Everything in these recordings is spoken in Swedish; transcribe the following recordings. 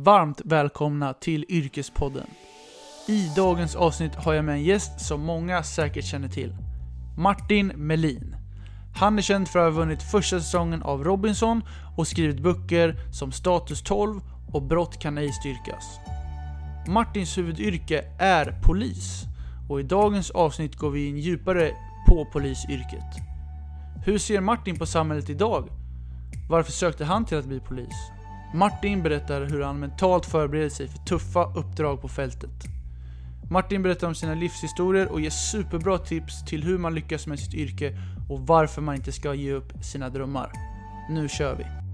Varmt välkomna till Yrkespodden. I dagens avsnitt har jag med en gäst som många säkert känner till. Martin Melin. Han är känd för att ha vunnit första säsongen av Robinson och skrivit böcker som Status 12 och Brott kan ej styrkas. Martins huvudyrke är polis och i dagens avsnitt går vi in djupare på polisyrket. Hur ser Martin på samhället idag? Varför sökte han till att bli polis? Martin berättar hur han mentalt förbereder sig för tuffa uppdrag på fältet. Martin berättar om sina livshistorier och ger superbra tips till hur man lyckas med sitt yrke och varför man inte ska ge upp sina drömmar. Nu kör vi!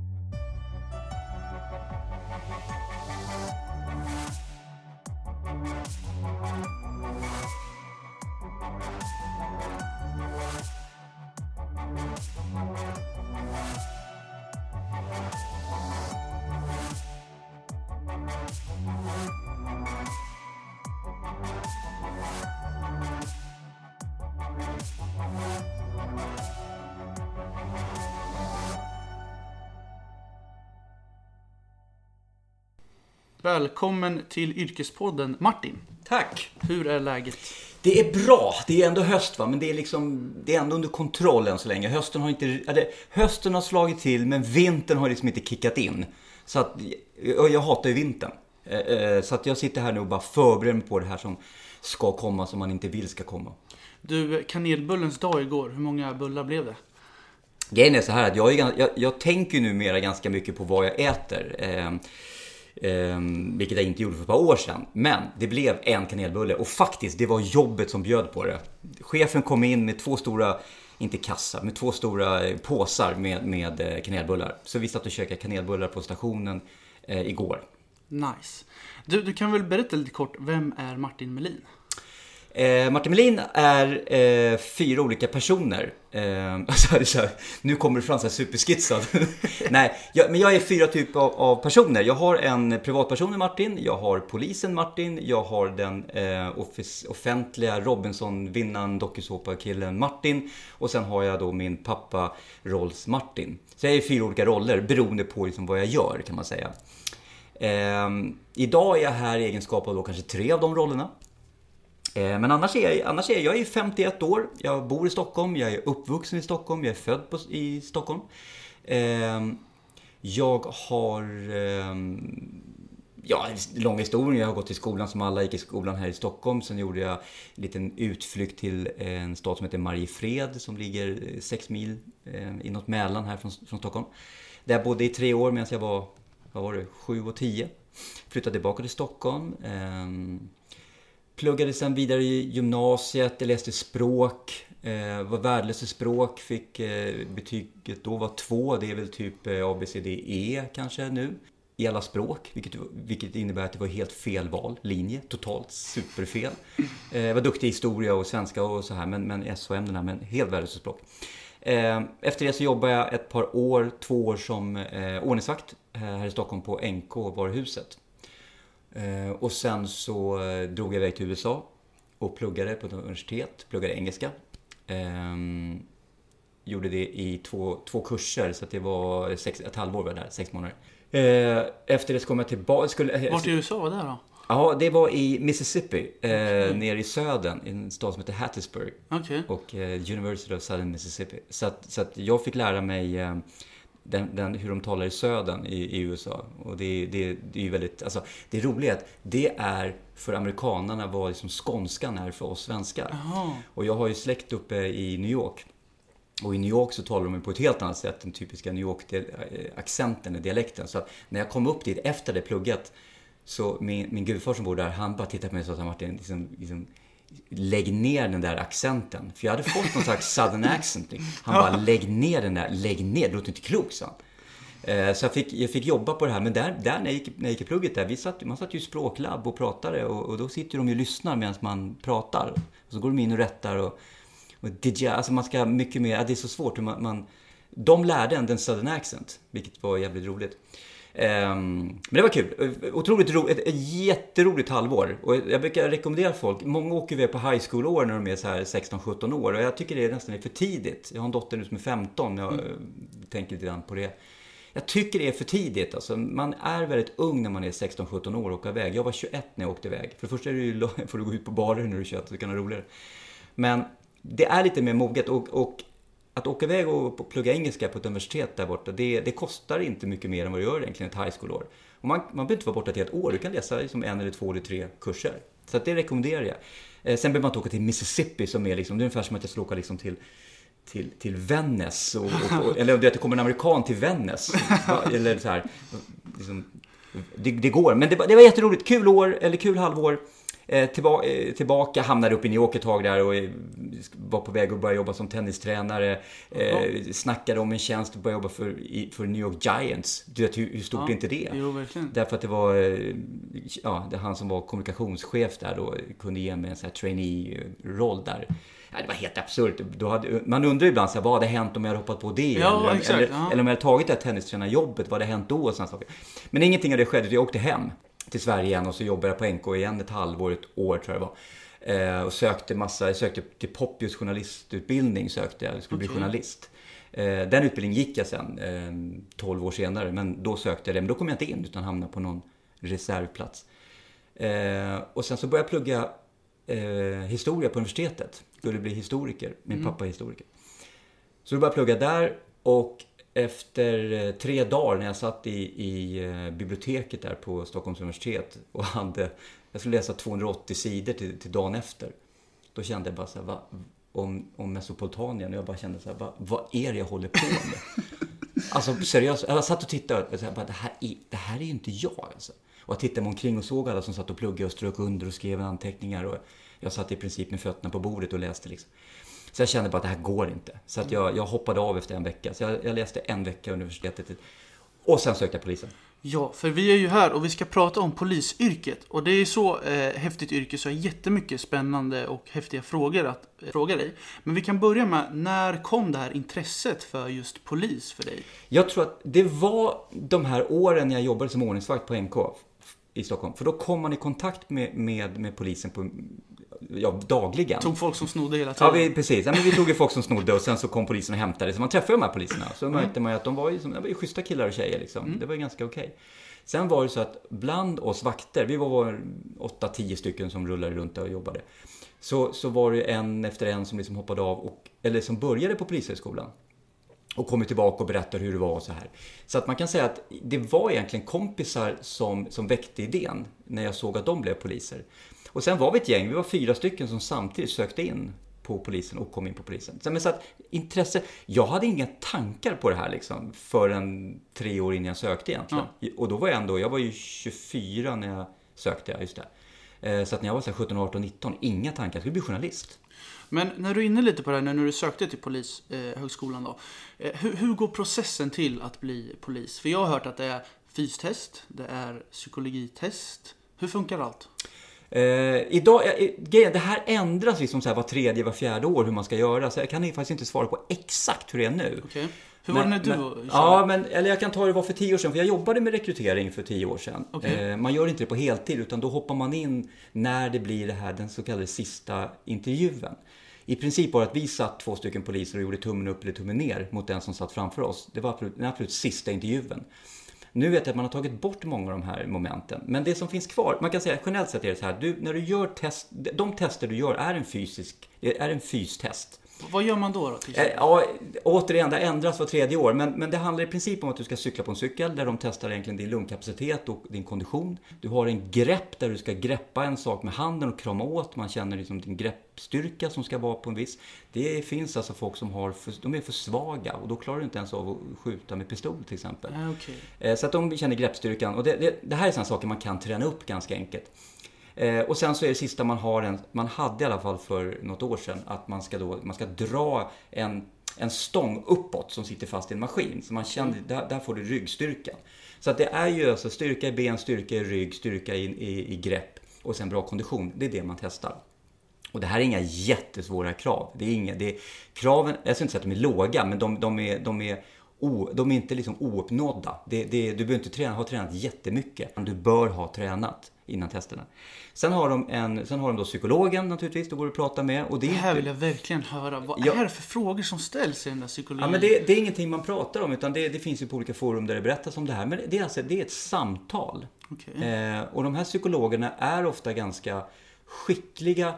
Välkommen till Yrkespodden Martin. Tack! Hur är läget? Det är bra. Det är ändå höst va, men det är liksom Det är ändå under kontroll än så länge. Hösten har inte... Eller, hösten har slagit till, men vintern har liksom inte kickat in. Så att... Jag, jag hatar ju vintern. Eh, eh, Så att jag sitter här nu och bara förbereder mig på det här som ska komma, som man inte vill ska komma. Du, kanelbullens dag igår, hur många bullar blev det? Grejen är så här att jag, är, jag, jag tänker numera ganska mycket på vad jag äter. Eh, vilket jag inte gjorde för ett par år sedan. Men det blev en kanelbulle och faktiskt, det var jobbet som bjöd på det. Chefen kom in med två stora, inte kassa, med två stora eh, påsar med, med eh, kanelbullar. Så vi satt och käkade kanelbullar på stationen eh, igår. Nice. Du, du kan väl berätta lite kort, vem är Martin Melin? Eh, Martin Melin är eh, fyra olika personer. Eh, alltså, så här, nu kommer du fram så här superskitsad. Nej, jag, men jag är fyra typer av, av personer. Jag har en privatperson i Martin, jag har polisen Martin, jag har den eh, office, offentliga Robinson-vinnaren dokusåpa-killen Martin och sen har jag då min pappa Rolls Martin. Så jag är fyra olika roller beroende på liksom vad jag gör kan man säga. Eh, idag är jag här i egenskap av då kanske tre av de rollerna. Eh, Men annars är, jag, annars är jag, jag är 51 år, jag bor i Stockholm, jag är uppvuxen i Stockholm, jag är född på, i Stockholm. Eh, Jag har, eh, ja, en lång historia. Jag har gått i skolan som alla gick i skolan här i Stockholm. Sen gjorde jag en liten utflykt till en stad som heter Mariefred som ligger eh, sex mil eh, inåt Mälaren här från, från Stockholm. Där jag bodde i tre år medan jag var, vad var det, sju och tio. Flyttade tillbaka till Stockholm. Ehm, Pluggade sen vidare i gymnasiet, jag läste språk, eh, var värdelös i språk, fick eh, betyget då var två, det är väl typ eh, A, B, C, D, E kanske nu. I alla språk, vilket, vilket innebär att det var helt fel val, linje, totalt superfel. Eh, jag var duktig i historia och svenska och så här, men, men SO-ämnena, men helt värdelös i språk. Eh, efter det så jobbade jag ett par år, två år som eh, ordningsvakt eh, här i Stockholm på NK, varuhuset. Eh, Och sen så eh, drog jag iväg till USA och pluggade på ett universitet, pluggade engelska. Ehm, gjorde det i två, två kurser, så det var sex, ett halvår var där, sex månader. Eh, efter det så kom jag tillbaka. Skulle, Vart i USA var det då? Ja, det var i Mississippi, eh, nere i södern, i en stad som heter Hattiesburg. Okej. Och eh, University of Southern Mississippi. Så att, så att jag fick lära mig eh, den, den, hur de talar i södern i, i USA. Och det, det, det är ju väldigt, alltså det roliga är att det är för amerikanerna vad liksom skånskan är för oss svenskar. Jaha. Och jag har ju släkt uppe i New York. Och i New York så talar de på ett helt annat sätt, den typiska New York-accenten, dialekten. Så att när jag kom upp dit efter det plugget, så min, min gudfar som bor där, han bara tittade på mig och sa Martin, liksom, liksom, lägg ner den där accenten. För jag hade fått någon slags southern accent. Han bara, lägg ner den där, lägg ner, det låter inte klokt, sa han. Eh, Så jag fick, jag fick jobba på det här, men där, där när, jag gick, när jag gick i plugget där, vi satt, man satt ju i språklabb och pratade och, och då sitter de ju och lyssnar medan man pratar. Och så går de in och rättar och, och DJ, alltså man ska mycket mer, det är så svårt hur man, man de lärde en den southern accent, vilket var jävligt roligt. Ehm, men det var kul. Otroligt roligt. Ett, ett jätteroligt halvår. Och jag brukar rekommendera folk. Många åker iväg på high school-år när de är så här 16-17 år. Och jag tycker det är nästan för tidigt. Jag har en dotter nu som är 15. Jag eh, tänker lite grann på det. jag tycker det är för tidigt. Alltså, man är väldigt ung när man är 16-17 år och åker iväg. Jag var 21 när jag åkte iväg. För det första är det ju, får du gå ut på barer när du är 21 så det kan vara roligare. Men det är lite mer moget och, och att åka iväg och plugga engelska på ett universitet där borta, det, det kostar inte mycket mer än vad det gör egentligen ett high school-år. Och man, man behöver inte vara borta ett helt år, du kan läsa liksom en eller två eller tre kurser. Så det rekommenderar jag. Eh, sen behöver man inte åka till Mississippi som är liksom, det är ungefär som att jag skulle åka liksom till till, till Vännäs, och, och, och, eller att det kommer en amerikan till Vännäs. eller så här, liksom, det, det, går, men det, det var jätteroligt. Kul år, eller kul halvår. Eh, tillbaka, eh, tillbaka, hamnade upp i New York ett tag där och eh, var på väg att börja jobba som tennistränare. Eh, snackade om en tjänst att börja jobba för, för New York Giants. Du vet, hur, hur stort ja, är inte det? Jo, verkligen. Därför att det var, ja, det han som var kommunikationschef där då kunde ge mig en sån här trainee-roll där. Ja, det var helt absurt. man undrar ibland så här, vad hade hänt om jag hade hoppat på det? Ja, eller, exakt, eller, eller, om jag hade tagit det här tennistränarjobbet, vad hade hänt då? Och såna saker. Men ingenting av det skedde, jag åkte hem till Sverige igen och så jobbade jag på NK igen ett halvår, ett år tror jag det var. Eh, och sökte massa, sökte till Poppius journalistutbildning sökte jag, jag skulle okay. bli journalist. Eh, den utbildningen gick jag sen, eh, 12 år senare, men då sökte jag det. Men då kom jag inte in utan hamnade på någon reservplats. Eh, och sen så började jag plugga eh, historia på universitetet. Skulle bli historiker, min mm. pappa är historiker. Så då började jag plugga där och efter eh, tre dagar när jag satt i, i eh, biblioteket där på Stockholms universitet och hade, jag skulle läsa 280 sidor till, till dagen efter. Då kände jag bara så här, va, om, om Mesopotamien och jag bara kände så här, va, vad är det jag håller på med? alltså seriöst, jag satt och tittade och så här, bara, det, här är, det här är ju inte jag alltså. Och jag tittade mig omkring och såg alla som satt och pluggade och strök under och skrev anteckningar och jag satt i princip med fötterna på bordet och läste liksom. Så jag kände bara att det här går inte. Så att jag, jag hoppade av efter en vecka. Så jag, jag läste en vecka universitetet. Och sen sökte jag polisen. Ja, för vi är ju här och vi ska prata om polisyrket. Och det är så eh, häftigt yrke så jag har jättemycket spännande och häftiga frågor att eh, fråga dig. Men vi kan börja med, när kom det här intresset för just polis för dig? Jag tror att det var de här åren jag jobbade som ordningsvakt på NK i Stockholm. För då kom man i kontakt med, med, med polisen på ja, dagligen. Tog folk som snodde hela tiden? Ja, vi, precis. Ja, men vi tog ju folk som snodde och sen så kom polisen och hämtade. Så man träffade de här poliserna. Så mm. märkte man ju att de var ju, de var ju schyssta killar och tjejer liksom. Mm. Det var ju ganska okej. Okay. Sen var det så att bland oss vakter, vi var 8-10 stycken som rullade runt och jobbade. Så, så var det en efter en som liksom hoppade av, och, eller som började på Polishögskolan. Och kommer tillbaka och berättar hur det var och så här. Så att man kan säga att det var egentligen kompisar som, som väckte idén när jag såg att de blev poliser. Och sen var vi ett gäng, vi var fyra stycken som samtidigt sökte in på polisen och kom in på polisen. Så, men så att intresse, jag hade inga tankar på det här liksom förrän tre år innan jag sökte egentligen. Ja. Och då var jag ändå, jag var ju 24 när jag sökte, just det. Eh, så att när jag var så 17, 18, 19, inga tankar, jag skulle bli journalist. Men när du är inne lite på det här, när du sökte till Polishögskolan då. Eh, hur, hur går processen till att bli polis? För jag har hört att det är fystest, det är psykologitest. Hur funkar allt? Eh, idag, eh, det här ändras liksom så här var tredje, var fjärde år hur man ska göra. Så jag kan faktiskt inte svara på exakt hur det är nu. Okay. Hur var det när du men, Ja, men eller jag kan ta det var för tio år sedan. För jag jobbade med rekrytering för tio år sedan. Okay. Eh, man gör inte det på heltid, utan då hoppar man in när det blir det här, den så kallade sista intervjun. I princip var det att vi satt två stycken poliser och gjorde tummen upp eller tummen ner mot den som satt framför oss. Det var absolut, den absolut sista intervjun. Nu vet jag att man har tagit bort många av de här momenten. Men det som finns kvar, man kan säga generellt sett är det så här, du, när du gör test, de tester du gör är en fysisk, är en fystest. Vad gör man då? då eh, ja, återigen, det ändras var tredje år. Men, men det handlar i princip om att du ska cykla på en cykel där de testar egentligen din lungkapacitet och din kondition. Du har en grepp där du ska greppa en sak med handen och krama åt. Man känner liksom din greppstyrka som ska vara på en viss. Det finns alltså folk som har för, de är för svaga och då klarar du inte ens av att skjuta med pistol till exempel. Ah, okay. Eh, så att de känner greppstyrkan. Och det, det, det här är sådana saker man kan träna upp ganska enkelt. Eh, och sen så är det sista man har, en, man hade i alla fall för något år sedan, att man ska, då, man ska dra en, en stång uppåt som sitter fast i en maskin. Så man känner, mm. där, där får du ryggstyrka. Så att det är ju alltså styrka i ben, styrka i rygg, styrka i, i, i grepp och sen bra kondition. Det är det man testar. Och det här är inga jättesvåra krav. Det är inga, det är, kraven, jag ska inte säga att de är låga, men de, de är, de är O, de är inte liksom ouppnådda. Det, det, du behöver inte träna, ha tränat jättemycket. Du bör ha tränat. Innan testerna. Sen har de, en, sen har de då psykologen naturligtvis, då går du att prata med. Och det, Det är här inte- vill jag verkligen höra. Vad Ja. är det för frågor som ställs i den där psykologin? Ja, men det, det är ingenting man pratar om, utan det, det finns ju på olika forum där det berättas om det här. Men det är, alltså, det är ett samtal. Okej. Eh, och de här psykologerna är ofta ganska skickliga,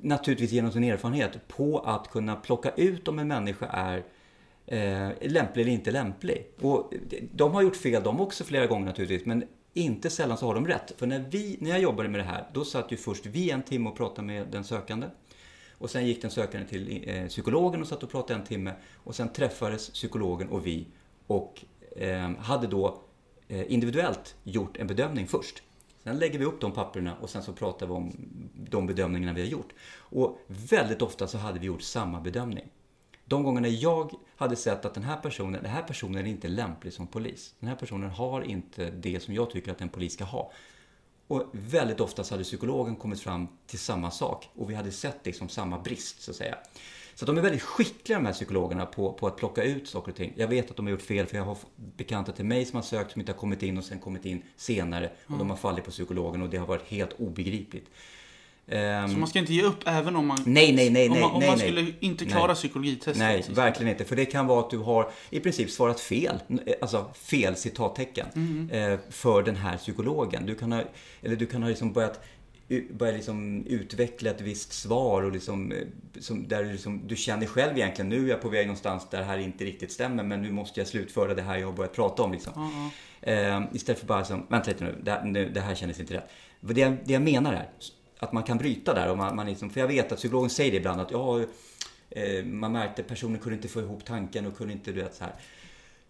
naturligtvis genom sin erfarenhet, på att kunna plocka ut om en människa är eh, lämplig eller inte lämplig. Och de har gjort fel de också flera gånger naturligtvis, men inte sällan så har de rätt. För när, vi, när jag jobbade med det här, då satt ju först vi en timme och pratade med den sökande. Och sen gick den sökande till eh, psykologen och satt och pratade en timme. Och sen träffades psykologen och vi och eh, hade då eh, individuellt gjort en bedömning först. Sen lägger vi upp de papperna och sen så pratar vi om de bedömningarna vi har gjort. Och väldigt ofta så hade vi gjort samma bedömning. De gångerna jag hade sett att den här personen, den här personen är inte lämplig som polis. Den här personen har inte det som jag tycker att en polis ska ha. Och väldigt ofta så hade psykologen kommit fram till samma sak och vi hade sett liksom samma brist så att säga. Så att de är väldigt skickliga de här psykologerna på, på att plocka ut saker och ting. Jag vet att de har gjort fel för jag har bekanta till mig som har sökt som inte har kommit in och sen kommit in senare och de har fallit på psykologen och det har varit helt obegripligt. Ehm, Så man ska inte ge upp även om man... Nej, nej, nej, om nej, man, om nej, man nej. skulle inte klara Nej. psykologitestet. Nej, till verkligen inte. För det kan vara att du har i princip svarat fel, alltså fel citattecken, Mm. eh, för den här psykologen. Du kan ha, eller du kan ha liksom börjat u- börja liksom utveckla ett visst svar och liksom, eh, som, där du, liksom, du känner själv egentligen, nu är jag på väg någonstans där det här inte riktigt stämmer, men nu måste jag slutföra det här jag har börjat prata om. Liksom. Ja, Eh, istället för bara som, vänta lite nu, det, här- nu, det här kändes inte rätt. Det, jag- det jag menar är att man kan bryta där. Och man, man liksom, för jag vet att psykologen säger det ibland att ja, eh, man märkte att personen kunde inte få ihop tanken och kunde inte, du vet så här.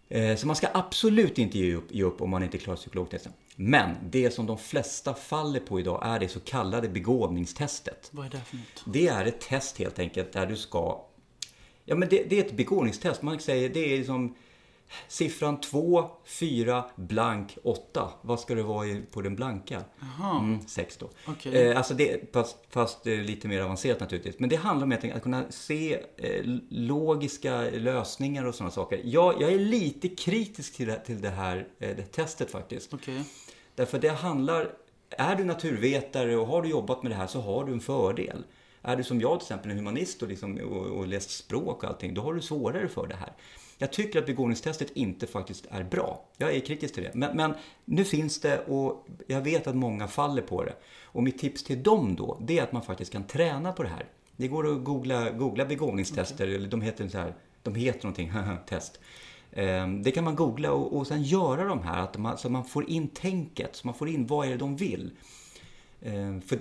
Eh, Så man ska absolut inte ge upp, ge upp om man inte klarar psykologtesten. Men det som de flesta faller på idag är det så kallade begåvningstestet. Vad är det för något? Det är ett test helt enkelt där du ska... Ja men det, det är ett begåvningstest. Man säger det är som siffran 2, 4, blank, 8. Vad ska det vara på den blanka? Jaha, Mm, 6 då. okej. Eh, alltså det, fast, fast eh, lite mer avancerat naturligtvis. Men det handlar om att kunna se eh, logiska lösningar och sådana saker. Jag, jag är lite kritisk till det, till det här det testet faktiskt. Okej. Därför det handlar, är du naturvetare och har du jobbat med det här så har du en fördel. Är du som jag till exempel en humanist och, liksom, och, och läst språk och allting, då har du svårare för det här. Jag tycker att begåvningstestet inte faktiskt är bra. Jag är kritisk till det. Men, men nu finns det och jag vet att många faller på det. Och mitt tips till dem då, det är att man faktiskt kan träna på det här. Det går att googla, googla begåvningstester, eller de heter så här, de heter någonting, test. Ehm, Det kan man googla och, och sen göra de här, att man, så man får in tänket, så man får in vad är det de vill. Ehm, För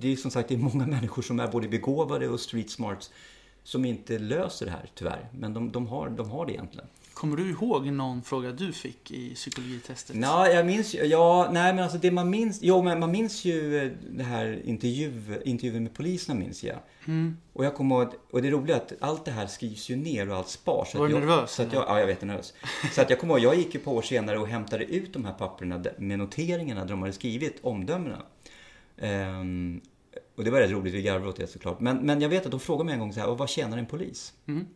det är som sagt det är många människor som är både begåvade och street smarts som inte löser det här tyvärr. Men de, de, har, de har det egentligen. Kommer du ihåg någon fråga du fick i psykologitestet? Ja, jag minns ju, ja, nej men alltså det man minns, jo men man minns ju eh, det här intervju, intervjun med poliserna minns jag. Mm. Och jag kommer ihåg, och det roliga är att allt det här skrivs ju ner och allt spars. Var du jag, nervös, Så att jag, ja, jag vet, nervös. Så att jag kommer ihåg, jag gick ju på år senare och hämtade ut de här papperna med noteringarna där de hade skrivit omdömena. Ehm, och det var rätt roligt, vi garvade åt det såklart. Men, men jag vet att de frågade mig en gång så här, och vad tjänar en polis? Mm.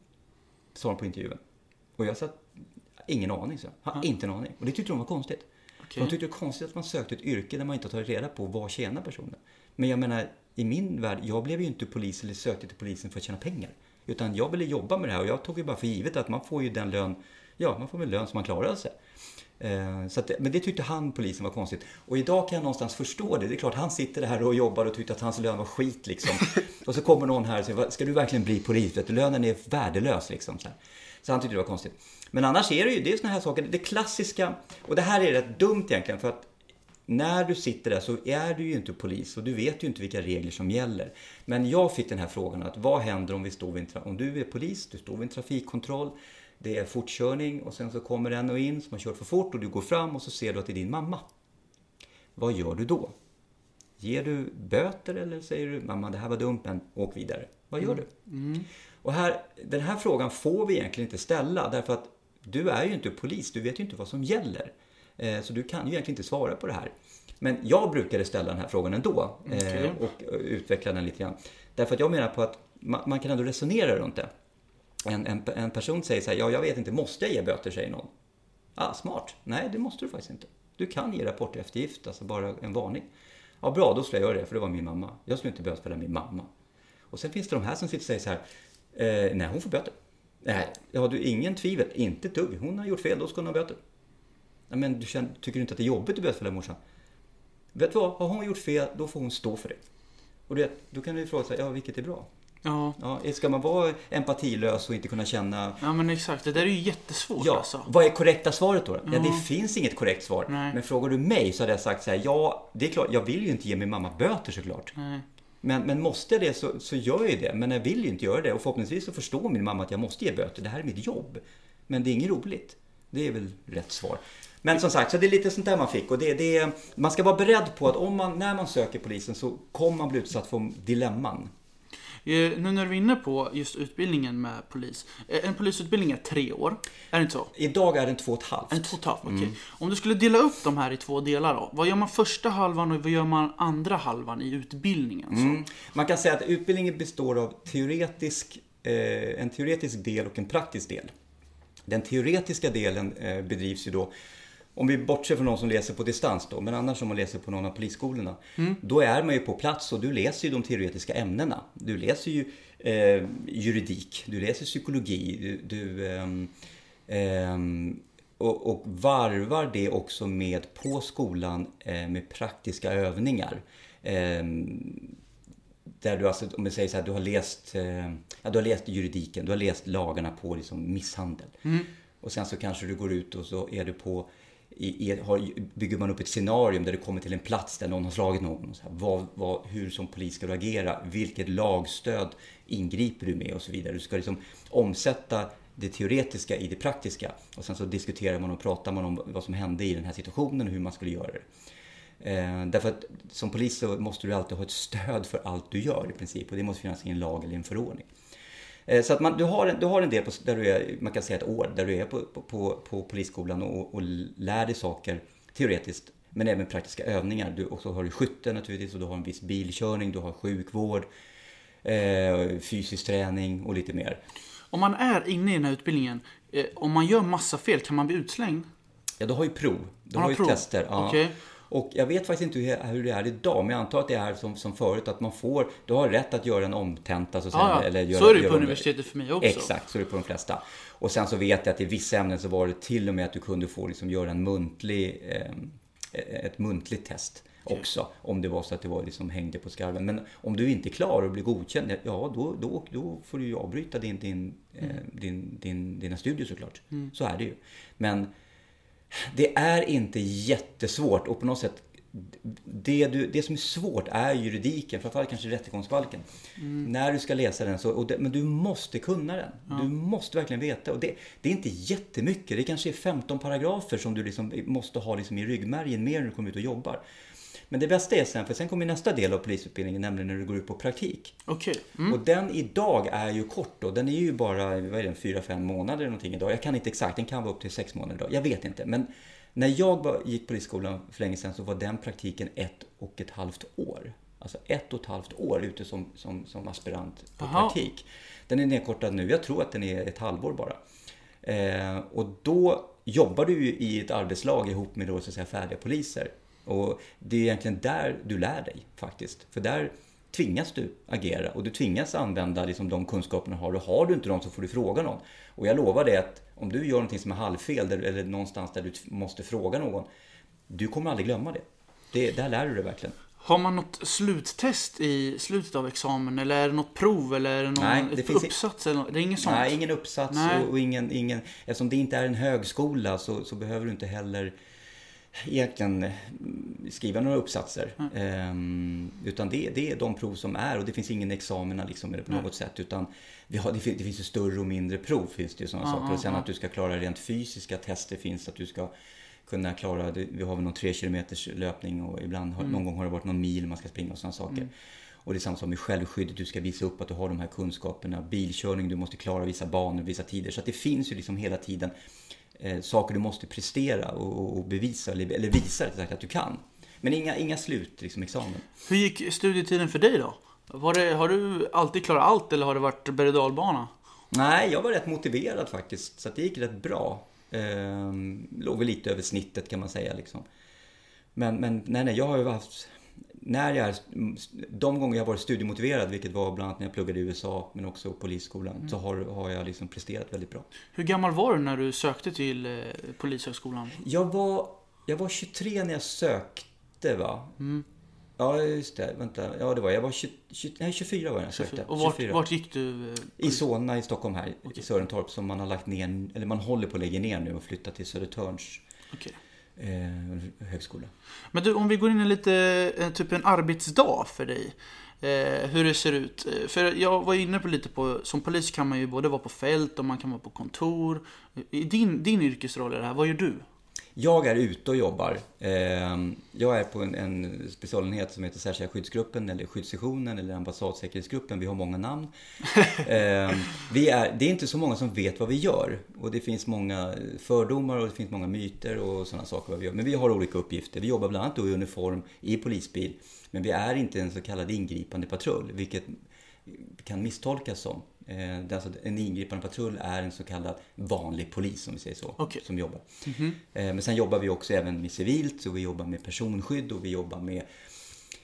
Sa de på intervjun. Och jag sa, ingen aning, så jag. Har inte en aning. Och det tyckte de var konstigt. Okej. De tyckte det var konstigt att man sökte ett yrke där man inte har tagit reda på vad tjänar personen. Men jag menar, i min värld, jag blev ju inte polis eller sökte till polisen för att tjäna pengar. Utan jag ville jobba med det här och jag tog ju bara för givet att man får ju den lön, ja man får väl lön som man klarar sig. Eh, Så att, men det tyckte han, polisen, var konstigt. Och idag kan jag någonstans förstå det. Det är klart, han sitter här och jobbar och tyckte att hans lön var skit liksom. och så kommer någon här och säger, "Va, ska du verkligen bli polis? Vet du, lönen är värdelös liksom. Så, här. så han tyckte det var konstigt. Men annars är det ju, det är såna här saker, det klassiska, och det här är rätt dumt egentligen för att när du sitter där så är du ju inte polis och du vet ju inte vilka regler som gäller. Men jag fick den här frågan att vad händer om vi står vid en om du är polis, du står vid en trafikkontroll, det är fortkörning och sen så kommer en och in som har kört för fort och du går fram och så ser du att det är din mamma. Vad gör du då? Ger du böter eller säger du mamma det här var dumt men åk vidare? Vad gör du? Mm. Och här, den här frågan får vi egentligen inte ställa därför att du är ju inte polis, du vet ju inte vad som gäller. Eh, Så du kan ju egentligen inte svara på det här. Men jag brukade ställa den här frågan ändå eh, Okej. och eh, utveckla den lite grann. Därför att jag menar på att man, man kan ändå resonera runt det. En, en, en person säger så här, ja jag vet inte, måste jag ge böter, säger någon. Ah, smart. Nej, det måste du faktiskt inte. du kan ge rapporteftergift, alltså bara en varning. Ja, bra, då skulle jag göra det, för det var min mamma. Jag skulle inte bötfälla min mamma. Och sen finns det de här som sitter och säger så här, eh, nej, hon får böter. Nej, har du ingen tvivel, inte ett dugg. Hon har gjort fel, då ska hon ha böter. Ja, men du känner, tycker du inte att det är jobbigt att bötfälla morsan? Vet du vad, har hon gjort fel, då får hon stå för det. Och det, då kan du fråga sig, ja vilket är bra? Ja. Ja, ska man vara empatilös och inte kunna känna... ja, men exakt. Det där är ju jättesvårt Ja, alltså. vad är korrekta svaret då? Ja, Ja. det finns inget korrekt svar. Nej. Men frågar du mig så hade jag sagt så här, ja, det är klart, jag vill ju inte ge min mamma böter såklart. Nej. Men, men måste jag det så, så gör jag det. Men jag vill ju inte göra det. Och förhoppningsvis så förstår min mamma att jag måste ge böter. Det här är mitt jobb. Men det är inget roligt. Det är väl rätt svar. Men som sagt, så det är lite sånt där man fick. Och det, det, man ska vara beredd på att om man, när man söker polisen så kommer man bli utsatt för dilemman. Eh, Nu när du är inne på just utbildningen med polis. Eh, En polisutbildning är tre år. Är det inte så? Idag är den två och ett halvt. En två och ett halvt, okej. Mm. Om du skulle dela upp de här i två delar då. Vad gör man första halvan och vad gör man andra halvan i utbildningen? Mm. Man kan säga att utbildningen består av teoretisk, eh, en teoretisk del och en praktisk del. Den teoretiska delen eh, bedrivs ju då, om vi bortser från de som läser på distans då, men annars om man läser på någon av polisskolorna, då är man ju på plats och du läser ju de teoretiska ämnena. Du läser ju eh, juridik, du läser psykologi, du, du ehm, och, och varvar det också med på skolan eh, med praktiska övningar. Ehm, där du alltså, om vi säger så här, du har läst, eh, ja, du har läst juridiken, du har läst lagarna på liksom misshandel. Och sen så kanske du går ut och så är du på, i, i, har, bygger man upp ett scenarium där du kommer till en plats där någon har slagit någon. Och så här, vad, vad, hur som polis ska du agera? Vilket lagstöd ingriper du med? Och så vidare. Du ska liksom omsätta det teoretiska i det praktiska. Och sen så diskuterar man och pratar man om vad som hände i den här situationen och hur man skulle göra det. Eh, därför att som polis så måste du alltid ha ett stöd för allt du gör i princip och det måste finnas i en lag eller en förordning. Eh, så att man, du, har en, du har en del på, där du är, man kan säga ett år, där du är på, på, på, polisskolan och, och lär dig saker teoretiskt men även praktiska övningar. Du, och så har du skytte naturligtvis och du har en viss bilkörning, du har sjukvård, eh, fysisk träning och lite mer. Om man är inne i den här utbildningen, eh, om man gör massa fel, kan man bli utslängd? Ja, du har ju prov. Du Man har har ju prov. tester. Ja. Okej. Och jag vet faktiskt inte hur, det är idag, men jag antar att det är som, som förut, att man får, du har rätt att göra en omtenta. Så, att säga, Ja, eller göra, så är det på universitetet för mig också. Exakt, så är det på de flesta. Och sen så vet jag att i vissa ämnen så var det till och med att du kunde få liksom göra en muntlig, eh, ett muntligt test också. Om det var så att det var liksom hängde på skarven. Men om du inte är klar och blir godkänd, ja då, då, då får du ju avbryta din, din, eh, din, din, dina studier såklart. Så är det ju. Men det är inte jättesvårt och på något sätt det, du, det som är svårt är juridiken, framförallt kanske rättegångsbalken. När du ska läsa den, så, det, men du måste kunna den. Du måste verkligen veta. Och det, det är inte jättemycket, det kanske är 15 paragrafer som du liksom måste ha liksom i ryggmärgen mer när du kommer ut och jobbar. Men det bästa är sen, för sen kommer nästa del av polisutbildningen, nämligen när du går ut på praktik. Okej. Mm. Och den idag är ju kort då. Den är ju bara, vad är den, 4-5 månader eller någonting idag. Jag kan inte exakt, den kan vara upp till 6 månader idag. Jag vet inte. Men när jag gick polisskolan för länge sedan så var den praktiken ett och ett halvt år. Alltså ett och ett halvt år ute som, som, som aspirant på Aha. praktik. Den är nedkortad nu, jag tror att den är ett halvår bara. Eh, och då jobbar du ju i ett arbetslag ihop med då, så att säga, färdiga poliser. Och det är egentligen där du lär dig faktiskt. För där tvingas du agera och du tvingas använda liksom, de kunskaperna du har. Och har du inte dem så får du fråga någon. Och jag lovar dig att om du gör någonting som är halvfel eller någonstans där du måste fråga någon. Du kommer aldrig glömma det. det där lär du dig verkligen. Har man något sluttest i slutet av examen? Eller är det något prov? Eller är det någon Nej, det i- uppsats? Eller något? Det är inget sånt? Nej, ingen uppsats Nej. och, och ingen, ingen... Eftersom det inte är en högskola så, så behöver du inte heller egentligen eh, skriva några uppsatser. Ehm, utan det, det är de prov som är och det finns ingen examina liksom på något sätt. Utan vi har, det, fin- det finns ju större och mindre prov finns det ju sådana Ja, saker. Och sen att du ska klara rent fysiska tester finns att du ska kunna klara, vi har väl någon tre kilometers löpning och ibland har, någon gång har det varit någon mil man ska springa och sådana saker. Och det är samma sak med självskyddet, du ska visa upp att du har de här kunskaperna. Bilkörning, du måste klara vissa banor, vissa tider. Så att det finns ju liksom hela tiden eh, saker du måste prestera och, och- bevisa, eller, visa rättare sagt att du kan. Men inga, inga slut, liksom examen. Hur gick studietiden för dig då? Var det, har du alltid klarat allt eller har det varit berg och? Nej, jag var rätt motiverad faktiskt, så det gick rätt bra. Ehm, låg väl lite över snittet kan man säga liksom. Men, men nej, nej, jag har ju haft... När jag är, de gånger jag varit studiemotiverad, vilket var bland annat när jag pluggade i USA, men också polisskolan, så har, har jag liksom presterat väldigt bra. Hur gammal var du när du sökte till eh, Polishögskolan? Jag var, jag var 23 när jag sökte, va? Ja, just det. Vänta. Ja, det var jag. var 20, 20, nej, 24 var jag när jag sökte. Och vart, 24. vart gick du? eh, I Solna i Stockholm här, i Sörentorp, som man har lagt ner, eller man håller på att lägga ner nu och flytta till Södertörns Okej eh, högskola. Men du, om vi går in i lite, eh, typ en arbetsdag för dig. Eh, hur det ser ut. Eh, för jag var inne på lite på, som polis kan man ju både vara på fält och man kan vara på kontor. I din, din yrkesroll i det här, vad gör du? Jag är ute och jobbar. Eh, jag är på en, en specialenhet som heter Särskilda skyddsgruppen eller skyddssektionen eller ambassadsäkerhetsgruppen. Vi har många namn. Eh, vi är, det är inte så många som vet vad vi gör. Och det finns många fördomar och det finns många myter och sådana saker. Vad vi gör. Men vi har olika uppgifter. Vi jobbar bland annat i uniform i polisbil. Men vi är inte en så kallad ingripande patrull, vilket kan misstolkas som. Eh, det är alltså, en ingripande patrull är en så kallad vanlig polis, om vi säger så, Okej. som jobbar. Eh, men sen jobbar vi också även med civilt, så vi jobbar med personskydd och vi jobbar med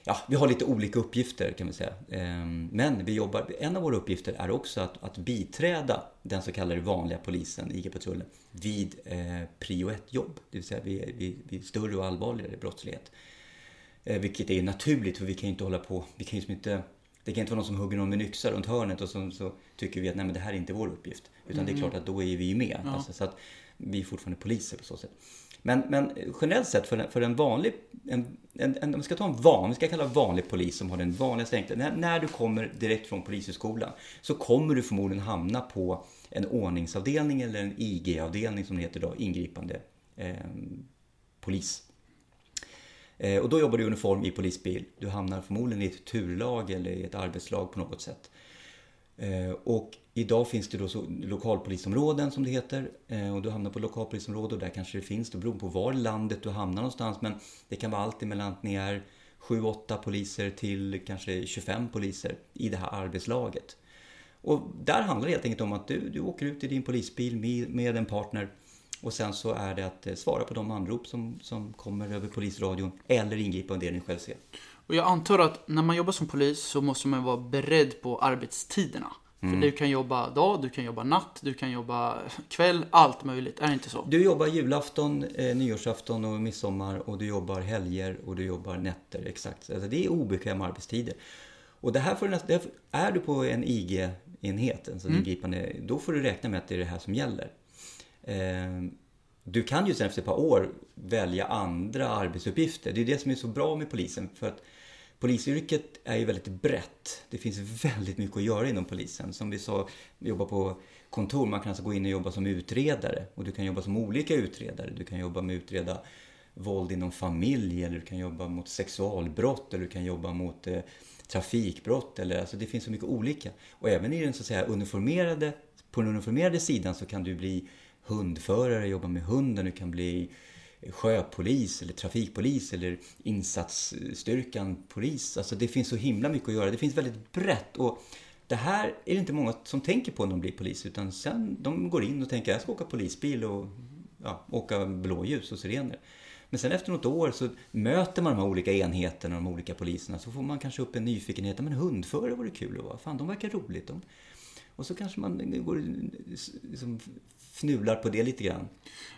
Ja, vi har lite olika uppgifter kan vi säga. Eh, Men vi jobbar, en av våra uppgifter är också att, att biträda den så kallade vanliga polisen, IG-patrullen, vid eh, prio 1-jobb. Det vill säga vid, vid, vid större och allvarligare brottslighet. Eh, vilket är naturligt för vi kan ju inte hålla på, vi kan ju inte, det kan inte vara någon som hugger någon med yxa runt hörnet och så, så tycker vi att nej men det här är inte vår uppgift. Utan det är klart att då är vi ju med. Ja. Alltså, så att vi är fortfarande poliser på så sätt. Men, men generellt sett för en, för en vanlig, en, en, en, om vi ska ta en van, vi ska kalla vanlig polis som har den vanligaste enkla, när, när du kommer direkt från polishögskolan så kommer du förmodligen hamna på en ordningsavdelning eller en IG-avdelning som det heter idag, ingripande eh, polis. Eh, och då jobbar du i uniform i polisbil. Du hamnar förmodligen i ett turlag eller i ett arbetslag på något sätt. Eh, och idag finns det då så lokalpolisområden som det heter. Eh, och du hamnar på lokalpolisområde och där kanske det finns, det beror på var i landet du hamnar någonstans. Men det kan vara allt emellan att ni är 7-8 poliser till kanske 25 poliser i det här arbetslaget. Och där handlar det helt enkelt om att du, du åker ut i din polisbil med, med en partner och sen så är det att eh, svara på de anrop som, som kommer över polisradion eller ingripa om det ni själv ser. Och jag antar att när man jobbar som polis så måste man vara beredd på arbetstiderna. För du kan jobba dag, du kan jobba natt, du kan jobba kväll, allt möjligt. Är det inte så? Du jobbar julafton, eh, nyårsafton och midsommar och du jobbar helger och du jobbar nätter. Exakt. Alltså det är obekväma arbetstider. Och det här får du är du på en IG-enhet, alltså ingripande, då får du räkna med att det är det här som gäller. Eh, Du kan ju sen efter ett par år välja andra arbetsuppgifter. Det är det som är så bra med polisen. För att polisyrket är ju väldigt brett. Det finns väldigt mycket att göra inom polisen. Som vi sa, jobba på kontor. Man kan alltså gå in och jobba som utredare. Och du kan jobba som olika utredare. Du kan jobba med att utreda våld inom familj. Eller du kan jobba mot sexualbrott. Eller du kan jobba mot eh, trafikbrott. Eller, alltså det finns så mycket olika. Och även i den så att säga uniformerade, på den uniformerade sidan så kan du bli hundförare, jobba med hunden. Du kan bli sjöpolis eller trafikpolis eller insatsstyrkan polis. Alltså det finns så himla mycket att göra. Det finns väldigt brett. Och det här är det inte många som tänker på när de blir polis. Utan sen de går in och tänker jag ska åka polisbil och ja, åka blåljus och sirener. Men sen efter något år så möter man de här olika enheterna, de olika poliserna. Så får man kanske upp en nyfikenhet. Men hundförare vore kul att vara. Fan, de verkar roligt. De... Och så kanske man går liksom fnular på det lite grann.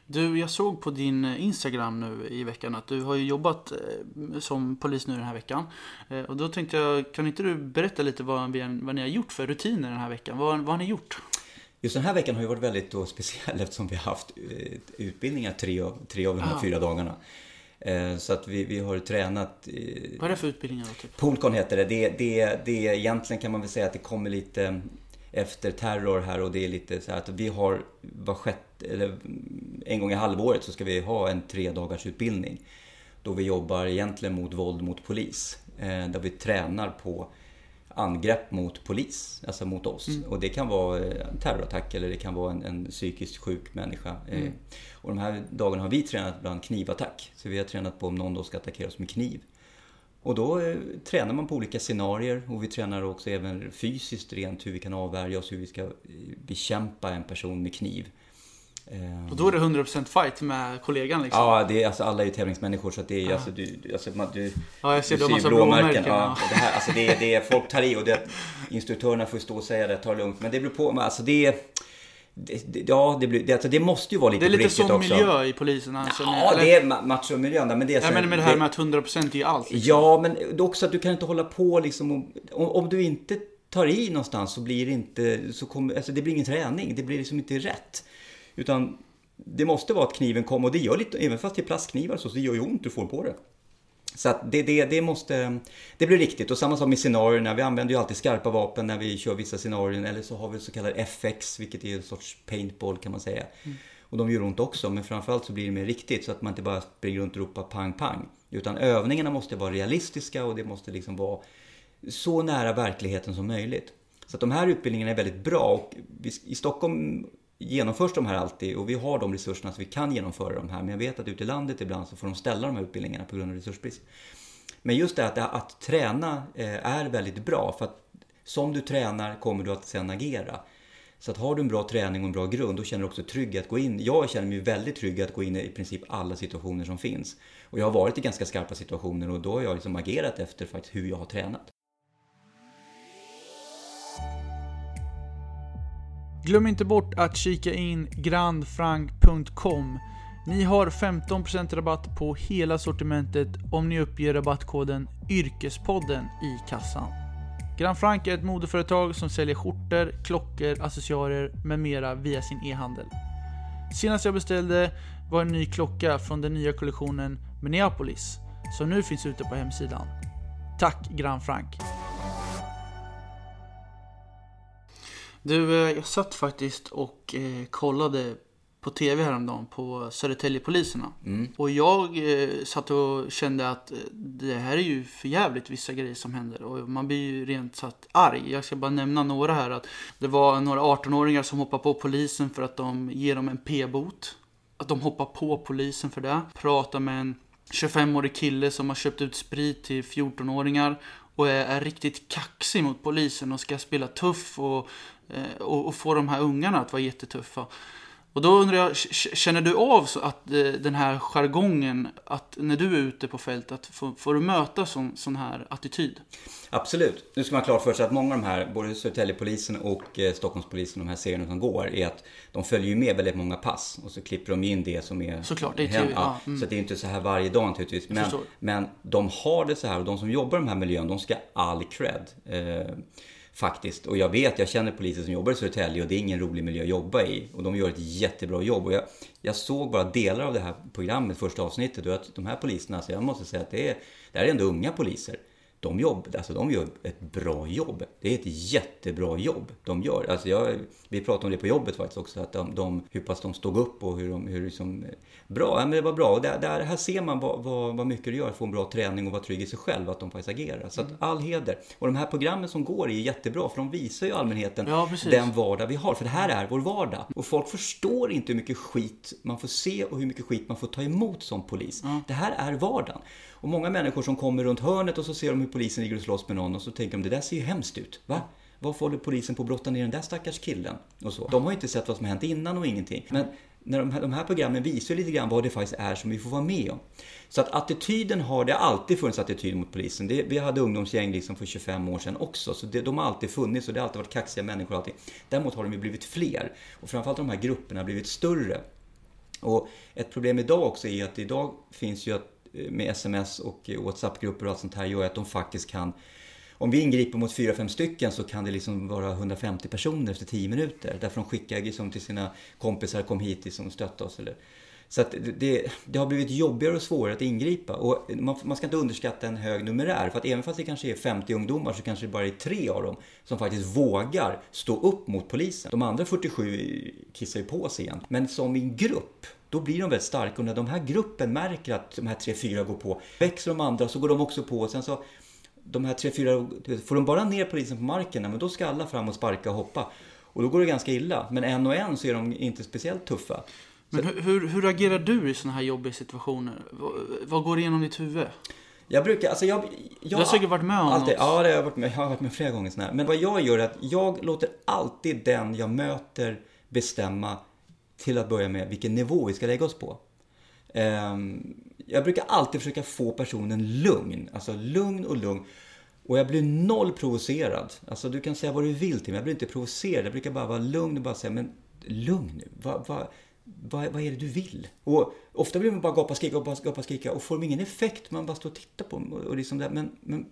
Du, jag såg på din Instagram nu i veckan att du har ju jobbat eh, som polis nu den här veckan. Eh, Och då tänkte jag, kan inte du berätta lite vad, vad ni har gjort för rutiner den här veckan? Vad, vad har ni gjort? Just den här veckan har ju varit väldigt då speciell eftersom vi har haft eh, utbildningar tre av, tre av de här Ah. fyra dagarna. Eh, Så att vi, vi har tränat eh, Vad är det för utbildningar då? Typ? Polcon heter det. Det, det. det. Egentligen kan man väl säga att det kommer lite efter terror här och det är lite så här att vi har var sjätte, eller en gång i halvåret så ska vi ha en tre dagars utbildning. Då vi jobbar egentligen mot våld mot polis. Eh, Där vi tränar på angrepp mot polis, alltså mot oss. Och det kan vara en terrorattack eller det kan vara en, en psykiskt sjuk människa. Eh, Och de här dagarna har vi tränat bland knivattack. Så vi har tränat på om någon då ska attackera oss med kniv. Och då eh, tränar man på olika scenarier och vi tränar också även fysiskt rent hur vi kan avvärja oss, hur vi ska eh, bekämpa en person med kniv. Och då är det 100% fight med kollegan liksom? Ja, det är, alltså, alla är ju tävlingsmänniskor så att det är alltså, du, alltså, man, du, Ja, jag ser du massa ju blåmärken. Ja, Ja. det här, alltså, det, är, det är, folk tar i och det, instruktörerna får stå och säga det, ta det lugnt. Men det beror på, alltså det är... Det, det, ja, det, blir, det, alltså, det måste ju vara lite Det är lite sån också. miljö i polisen alltså? Ja, eller- det är ma- machomiljön. Men det är så här- menar med det här med att 100% är allt. Liksom. Ja, men det är också att du kan inte hålla på liksom om, om du inte tar i någonstans så blir det inte, så kommer, alltså det blir ingen träning. Det blir liksom inte rätt. Utan det måste vara att kniven kommer och det gör lite, även fast det är plastknivar så, så det gör ju ont, du får på det. Så att det, det, det måste, det blir riktigt. Och samma sak med scenarierna. Vi använder ju alltid skarpa vapen när vi kör vissa scenarion. Eller så har vi så kallad FX, vilket är en sorts paintball kan man säga. Och de gör ont också, men framförallt så blir det mer riktigt. Så att man inte bara springer runt och ropar pang pang. Utan övningarna måste vara realistiska och det måste liksom vara så nära verkligheten som möjligt. Så att de här utbildningarna är väldigt bra och i Stockholm genomförs de här alltid och vi har de resurserna så vi kan genomföra de här. Men jag vet att ute i landet ibland så får de ställa de här utbildningarna på grund av resursbrist. Men just det att, att träna eh, är väldigt bra för att som du tränar kommer du att sen agera. Så att har du en bra träning och en bra grund då känner du också trygg att gå in. Jag känner mig väldigt trygg att gå in i i princip alla situationer som finns. Och jag har varit i ganska skarpa situationer och då har jag liksom agerat efter faktiskt hur jag har tränat. Glöm inte bort att kika in grandfrank.com. Ni har 15% rabatt på hela sortimentet om ni uppger rabattkoden Yrkespodden i kassan. Grand Frank är ett modeföretag som säljer skjortor, klockor, accessoarer med mera via sin e-handel. Senast jag beställde var en ny klocka från den nya kollektionen Minneapolis som nu finns ute på hemsidan. Tack Grand Frank! Du, eh, jag satt faktiskt och eh, kollade på TV häromdagen på Södertäljepoliserna. Och jag eh, satt och kände att det här är ju för jävligt vissa grejer som händer. Och man blir ju rent satt arg. Jag ska bara nämna några här. att Det var några 18-åringar som hoppade på polisen för att de ger dem en p-bot. Att de hoppar på polisen för det. Pratar med en 25-årig kille som har köpt ut sprit till 14-åringar och är, är riktigt kaxig mot polisen och ska spela tuff och, eh, och, och få de här ungarna att vara jättetuffa. Och då undrar jag, känner du av så att eh, den här jargongen, att när du är ute på fält, att får, får du möta sån, sån här attityd? Absolut. Nu ska man ha klart för sig att många av de här, både Södertäljepolisen och eh, Stockholmspolisen, de här serierna som går, är att de följer ju med väldigt många pass och så klipper de in det som är... Såklart, det är TV, ja, mm. Så det är inte så här varje dag naturligtvis. Men, men de har det så här och de som jobbar i de här miljön, de ska all cred. Eh, faktiskt. Och jag vet, jag känner poliser som jobbar i Södertälje och det är ingen rolig miljö att jobba i. Och de gör ett jättebra jobb. Och jag, jag såg bara delar av det här programmet, första avsnittet, och att de här poliserna, så jag måste säga att det är, det här är ändå unga poliser. De, jobb, alltså de gör ett bra jobb. Det är ett jättebra jobb de gör. Alltså jag, vi pratade om det på jobbet faktiskt också, att de, de, hur pass de stod upp och hur de, hur liksom, bra, ja, men det var bra. Och där, där, här ser man vad, vad, vad mycket det gör att få en bra träning och vara trygg i sig själv, att de faktiskt agerar. Så att all heder. Och de här programmen som går är jättebra, för de visar ju allmänheten Ja, den vardag vi har. För det här är vår vardag. Och folk förstår inte hur mycket skit man får se och hur mycket skit man får ta emot som polis. Det här är vardagen. Och många människor som kommer runt hörnet och så ser de hur polisen ligger och slåss med någon och så tänker de det där ser ju hemskt ut. Va? Varför håller polisen på att brotta ner den där stackars killen? Och så. De har ju inte sett vad som har hänt innan och ingenting. Men när de här, de här programmen visar ju lite grann vad det faktiskt är som vi får vara med om. Så att attityden har, det har alltid funnits attityd mot polisen. Det, vi hade ungdomsgäng liksom för 25 år sedan också. Så det, de har alltid funnits och det har alltid varit kaxiga människor och allting. Däremot har de ju blivit fler. Och framförallt har de här grupperna blivit större. Och ett problem idag också är att idag finns ju att eh, med sms och eh, WhatsApp-grupper och allt sånt här gör att de faktiskt kan om vi ingriper mot 4-5 stycken så kan det liksom vara 150 personer efter 10 minuter. Därför de skickar liksom till sina kompisar, kom hit liksom, stötta oss. Eller. Så att det, det, har blivit jobbigare och svårare att ingripa. Och man, man ska inte underskatta en hög numerär. För att även fast det kanske är 50 ungdomar så kanske det bara är tre av dem som faktiskt vågar stå upp mot polisen. De andra 47 kissar ju på sig igen. Men som i en grupp då blir de väldigt starka och när de här gruppen märker att de här tre, fyra går på, växer de andra så går de också på och sen så de här tre, fyra, får de bara ner polisen på marken, men då ska alla fram och sparka och hoppa. Och då går det ganska illa. Men en och en så är de inte speciellt tuffa. Men hur, hur, hur agerar du i såna här jobbiga situationer? Vad, vad går igenom ditt huvud? Jag brukar, alltså jag... jag Du har säkert varit med om alltid, något. Ja, det har jag varit med, jag har varit med flera gånger sådär. Men vad jag gör är att jag låter alltid den jag möter bestämma till att börja med vilken nivå vi ska lägga oss på. Ehm, jag brukar alltid försöka få personen lugn, alltså lugn och lugn. Och jag blir noll provocerad. Alltså du kan säga vad du vill till mig, jag blir inte provocerad. Jag brukar bara vara lugn och bara säga, men lugn nu. Vad, va, vad, vad är det du vill? Och ofta blir man bara gapa, skrika, gapa, gapa, skrika och får de ingen effekt. Man bara står och tittar på dem och liksom där, men, men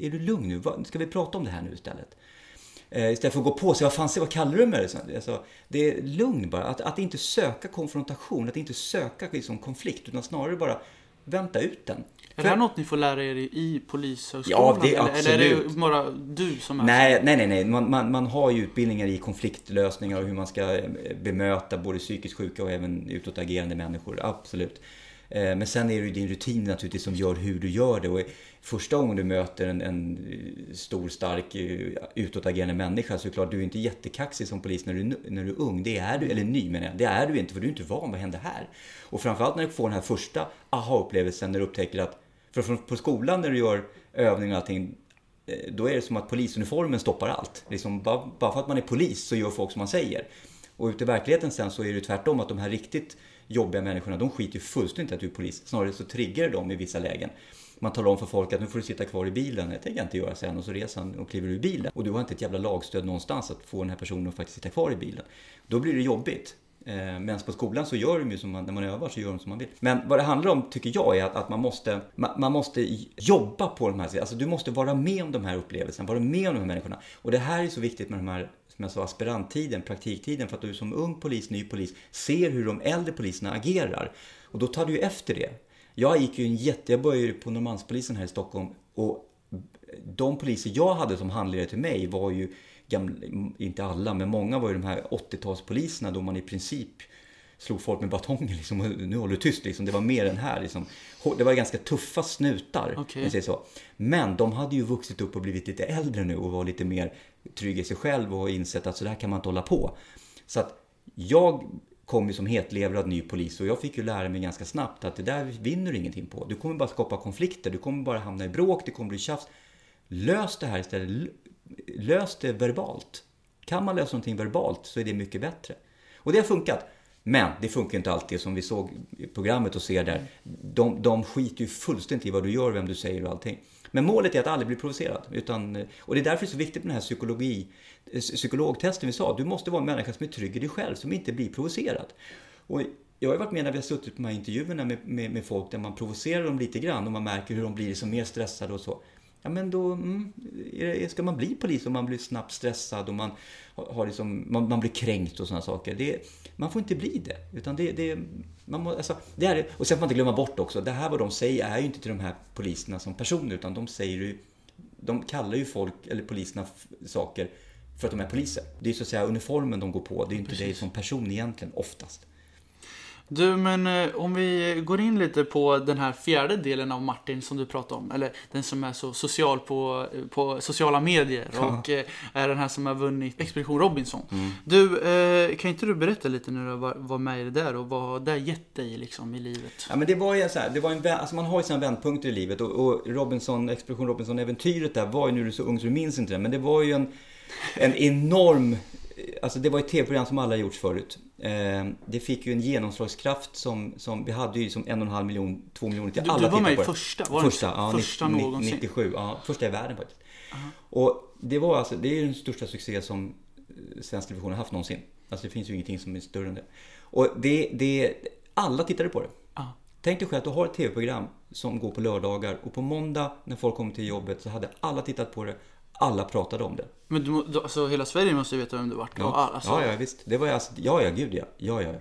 är du lugn nu? Ska vi prata om det här nu istället? Eh, istället för att gå på sig, vad fan, vad kallar du mig? Alltså, det är lugn bara. Att, att inte söka konfrontation, att inte söka liksom, konflikt, utan snarare bara vänta ut den. Är det här något ni får lära er i polishögskolan? Ja, det, eller, eller är det bara du som är nej? Nej, nej, nej. Man, man, man har ju utbildningar i konfliktlösningar och hur man ska eh, bemöta både psykiskt sjuka och även utåtagerande människor. Absolut. Eh, men sen är det ju din rutin naturligtvis som gör hur du gör det. Och första gången du möter en, en eh, stor, stark, eh, utåtagerande människa så är det klart, du är inte jättekaxig som polis när du, när du är ung. Det är du, eller ny menar jag. Det är du inte för du är inte van. Vad händer här? Och framförallt när du får den här första aha-upplevelsen när du upptäcker att, för på skolan när du gör övningar och allting, då är det som att polisuniformen stoppar allt. Liksom, bara, bara för att man är polis så gör folk som man säger. Och ute i verkligheten sen så är det tvärtom att de här riktigt jobbiga människorna, de skiter ju fullständigt att du är polis. Snarare så triggar det dem i vissa lägen. Man talar om för folk att nu får du sitta kvar i bilen. Det tänker jag inte göra sen. Och så reser han och kliver ur bilen. Och du har inte ett jävla lagstöd någonstans att få den här personen att faktiskt sitta kvar i bilen. Då blir det jobbigt. Eh, Medan på skolan så gör de ju som man, när man övar så gör de som man vill. Men vad det handlar om tycker jag är att, att man, måste, man, man, måste jobba på de här, alltså du måste vara med om de här upplevelserna, vara med om de här människorna. Och det här är så viktigt med de här som jag sa, aspiranttiden, praktiktiden, för att du som ung polis, ny polis, ser hur de äldre poliserna agerar. Och då tar du ju efter det. Jag gick ju en jätte, jag började på Norrmalmspolisen här i Stockholm och de poliser jag hade som handledare till mig var ju, gamla, inte alla, men många var ju de här 80-talspoliserna då man i princip slog folk med batonger liksom, nu håller du tyst liksom. Det var mer än här liksom. Det var ganska tuffa snutar, okay. säger så. Men de hade ju vuxit upp och blivit lite äldre nu och var lite mer trygg i sig själv och insett att så där kan man inte hålla på. Så att jag kom ju som hetlevrad ny polis och jag fick ju lära mig ganska snabbt att det där vinner du ingenting på. Du kommer bara skapa konflikter, du kommer bara hamna i bråk, det kommer bli tjafs. Lös det här istället. Lös det verbalt. Kan man lösa någonting verbalt så är det mycket bättre. Och det har funkat. Men det funkar inte alltid som vi såg i programmet och ser där. De, de skiter ju fullständigt i vad du gör, vem du säger och allting. Men målet är att aldrig bli provocerad. Utan, eh, och det är därför det är så viktigt med den här psykologi, eh, psykologtesten vi sa. Du måste vara en människa som är trygg i dig själv, som inte blir provocerad. Och jag har varit med när vi har suttit på de här intervjuerna med, med, med folk där man provocerar dem lite grann och man märker hur de blir liksom mer stressade och så. Ja men då mm, ska man bli polis om man blir snabbt stressad och man, har liksom, man, man blir kränkt och sådana saker. Det, man får inte bli det. Utan det, det, man må, alltså, det är, och sen får man inte glömma bort också, det här vad de säger är ju inte till de här poliserna som personer utan de säger ju, de kallar ju folk, eller poliserna, saker för att de är poliser. Det är så att säga uniformen de går på, det är inte dig som person egentligen oftast. Du, men eh, om vi går in lite på den här fjärde delen av Martin som du pratade om. Eller den som är så social på, på sociala medier. Ja. Och eh, är den här som har vunnit Expedition Robinson. Mm. Du, eh, kan inte du berätta lite när du var med i det där och vad det gett dig liksom i livet? Ja men det var ju så här, det var en, alltså man har ju sina vändpunkter i livet och, och Robinson, Expedition Robinson-äventyret där var ju, nu är du så ung så du minns inte det, men det var ju en, en enorm Alltså det var ett tv-program som alla gjorts förut. Eh, det fick ju en genomslagskraft som, som vi hade ju som en och en halv miljon, två miljoner till du, alla Du var med i första, var första, ja, första någonsin? 97, ja, första i världen faktiskt. Uh -huh. Och det var alltså, det är ju den största succé som eh, svensk television har haft någonsin. Alltså det finns ju ingenting som är större än det. Och det, det alla tittade på det. Uh -huh. Tänk dig själv att du har ett tv-program som går på lördagar och på måndag när folk kommer till jobbet så hade alla tittat på det alla pratade om det. Men du, alltså, hela Sverige måste ju veta vem du vart. Ja, alltså. ja, ja, visst. Det var alltså, ja, ja, gud ja. ja, ja.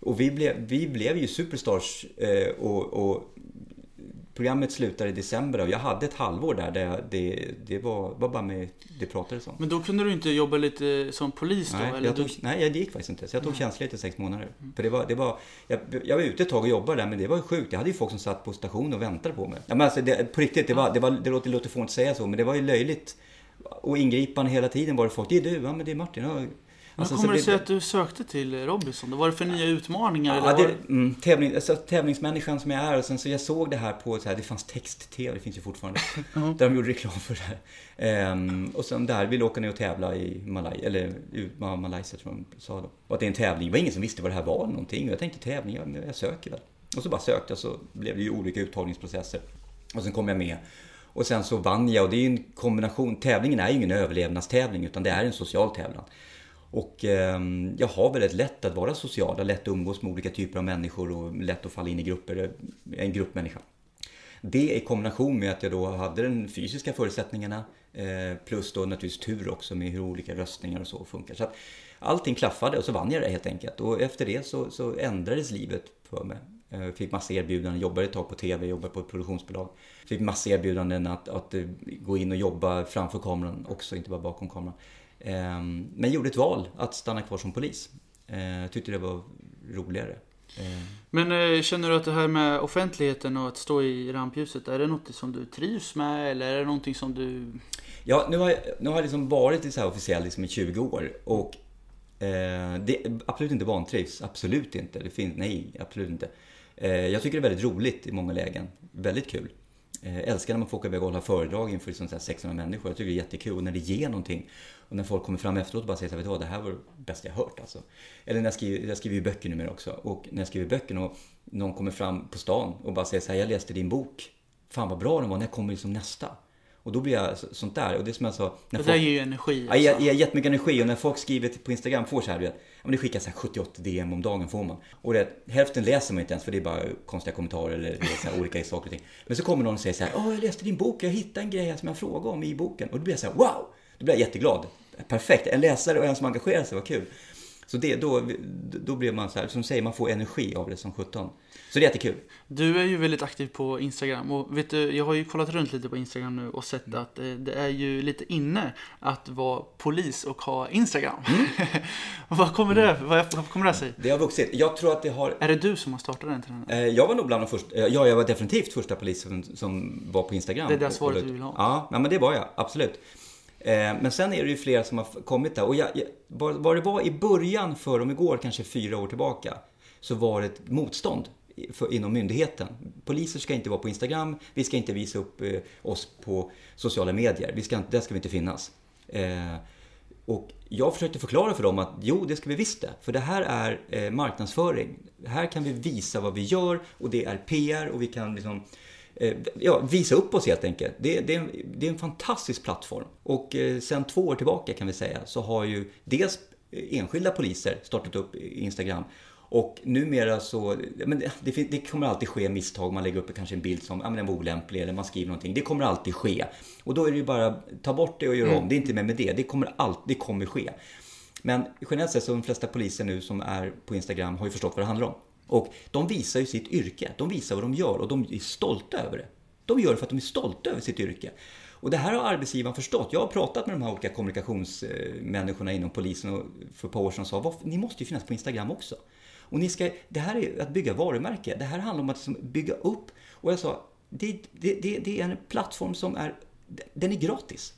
Och vi blev, vi blev ju superstars eh, och, och, programmet slutade i december och jag hade ett halvår där, där det, det var, var bara med det pratades om. Men då kunde du inte jobba lite som polis då? Nej, eller jag tog, du... nej det gick faktiskt inte. Så jag tog tjänstledigt i sex månader. Mm. För det var, det var, jag, jag var ute ett tag och jobbade där men det var ju sjukt. Jag hade ju folk som satt på stationen och väntade på mig. Ja, men alltså, det, på riktigt, det, var, det, var, det låter, låter fånigt att säga så men det var ju löjligt och ingripande hela tiden var det folk. Det är du, ja men det är Martin. Ja. Alltså, kommer det sig att du sökte till Robinson? Var det för nya utmaningar? Ja, eller det, mm, tävling, alltså, tävlingsmänniskan som jag är och sen så jag såg det här på så här, det fanns text-tv, det finns ju fortfarande. Där de gjorde reklam för det här. Ehm, och sen där, vill åka ner och tävla i Malaj, eller Malaysia tror jag de sa då. Och att det är en tävling, det var ingen som visste vad det här var någonting. Och jag tänkte tävling, ja, men jag söker väl. Och så bara sökte jag så blev det ju olika uttagningsprocesser. Och sen kom jag med. Och sen så vann jag och det är ju en kombination, tävlingen är ju ingen överlevnadstävling utan det är en social tävlan. Och eh, jag har väldigt lätt att vara social, lätt att umgås med olika typer av människor och lätt att falla in i grupper, Jag är en gruppmänniska. Det i kombination med att jag då hade de fysiska förutsättningarna eh, plus då naturligtvis tur också med hur olika röstningar och så funkar. Så att allting klaffade och så vann jag det helt enkelt. Och efter det så, så ändrades livet för mig. Eh, Fick massa erbjudanden, jobbade ett tag på TV, jobbade på ett produktionsbolag. Fick massa erbjudanden att, att eh, gå in och jobba framför kameran också, inte bara bakom kameran. Eh, Men gjorde ett val att stanna kvar som polis. Eh, Tyckte det var roligare. Eh, Men känner du att det här med offentligheten och att stå i rampljuset, är det något som du trivs med eller är det någonting som du... Ja, nu har jag, nu har jag liksom varit så här officiell liksom i 20 år och eh, det är absolut inte vantrivs. Absolut inte. Det finns, nej, absolut inte. Eh, jag tycker det är väldigt roligt i många lägen. Väldigt kul. Jag älskar när man får åka iväg och hålla föredrag inför liksom 600 människor. Jag tycker det är jättekul och när det ger någonting. Och när folk kommer fram efteråt och bara säger så här, vet du vad, det här var det bästa jag hört alltså. Eller när jag skriver, jag skriver ju böcker numera också. Och när jag skriver böcker och någon kommer fram på stan och bara säger så här, jag läste din bok. Fan vad bra den var, när kommer liksom nästa? Och då blir jag så- sånt där. Och det är som jag sa, när Det folk- där ger ju energi. Ja, jag alltså. ger jättemycket energi och när folk skriver på Instagram får så här, du vet, ja, men det skickas så här 78 DM om dagen får man. Och det, hälften läser man inte ens för det är bara konstiga kommentarer eller så här olika saker och ting. Men så kommer någon och säger så här, åh jag läste din bok, jag hittade en grej som jag frågade om i boken. Och då blir jag så här, wow! Då blir jag jätteglad. Perfekt, en läsare och en som engagerar sig, vad kul. Så det, då, då blir man så här, som säger, man får energi av det som 17. Så det är jättekul. Du är ju väldigt aktiv på Instagram och vet du, jag har ju kollat runt lite på Instagram nu och sett att eh, det är ju lite inne att vara polis och ha Instagram. Mm. vad kommer det, vad, vad kommer det sig? Det har vuxit. Jag tror att det har Är det du som har startat den trenden? Eh, Jag var nog bland de första, eh, ja jag var definitivt första polisen som var på Instagram. Det är det svaret ut- vill ha. Ja, men det var jag, absolut. Eh, men sen är det ju flera som har kommit där. Och jag, jag, vad det var i början för, om igår, kanske fyra år tillbaka, så var det ett motstånd för, inom myndigheten. Poliser ska inte vara på Instagram, vi ska inte visa upp eh, oss på sociala medier. Vi ska, där ska vi inte finnas. Eh, och jag försökte förklara för dem att jo, det ska vi visst det. För det här är eh, marknadsföring. Här kan vi visa vad vi gör och det är PR och vi kan liksom eh, ja, visa upp oss helt enkelt. Det, det, är en, det är en fantastisk plattform. Och eh, sen två år tillbaka kan vi säga så har ju dels enskilda poliser startat upp Instagram och numera så, men det, det, kommer alltid ske misstag. Man lägger upp kanske en bild som, ja men den var olämplig eller man skriver någonting. Det kommer alltid ske. Och då är det ju bara, ta bort det och göra om. Det är inte med med det. Det kommer det kommer ske. Men generellt sett så de flesta poliser nu som är på Instagram har ju förstått vad det handlar om. Och de visar ju sitt yrke. De visar vad de gör och de är stolta över det. De gör det för att de är stolta över sitt yrke. Och det här har arbetsgivaren förstått. Jag har pratat med de här olika kommunikationsmänniskorna inom polisen för ett par år sedan och sa att ni måste ju finnas på Instagram också. Och ni ska, det här är att bygga varumärke. Det här handlar om att liksom bygga upp. Och jag sa, det, det, det, det är en plattform som är, den är gratis.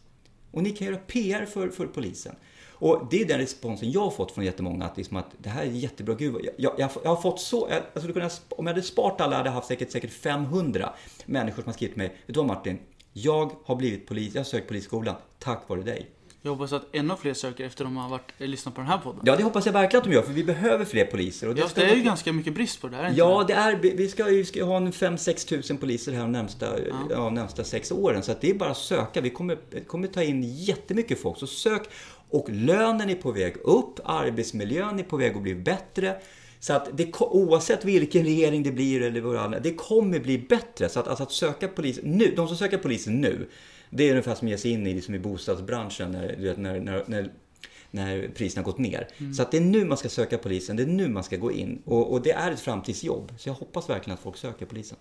Och ni kan göra PR för, för polisen. Och det är den responsen jag har fått från jättemånga, att, liksom att det här är jättebra, gud, jag, jag, jag, jag har fått så, jag, skulle kunna, om jag hade sparat alla hade jag haft säkert, säkert 500 människor som har skrivit till mig, vet du vad Martin, jag har blivit polis, jag har sökt polisskolan, tack vare dig. Jag hoppas att ännu fler söker efter de har varit, eh, lyssnat på den här podden. Ja, det hoppas jag verkligen att de gör, för vi behöver fler poliser. Och Ja, ska det är ju ganska mycket brist på det här. Ja, det? det är, vi ska ju ska ha en 5-6 tusen poliser här de närmsta, ja. närmsta sex åren. Så att det är bara att söka. Vi kommer, kommer ta in jättemycket folk. Så sök. Och lönen är på väg upp, arbetsmiljön är på väg att bli bättre. Så att det, oavsett vilken regering det blir eller vad det kommer bli bättre. Så att, alltså att söka polis nu, de som söker polisen nu, det är ungefär som att ge sig in i, liksom i bostadsbranschen när, vet, när, när, när när priserna har gått ner. Så att det är nu man ska söka polisen, det är nu man ska gå in. Och, och det är ett framtidsjobb. Så jag hoppas verkligen att folk söker polisen.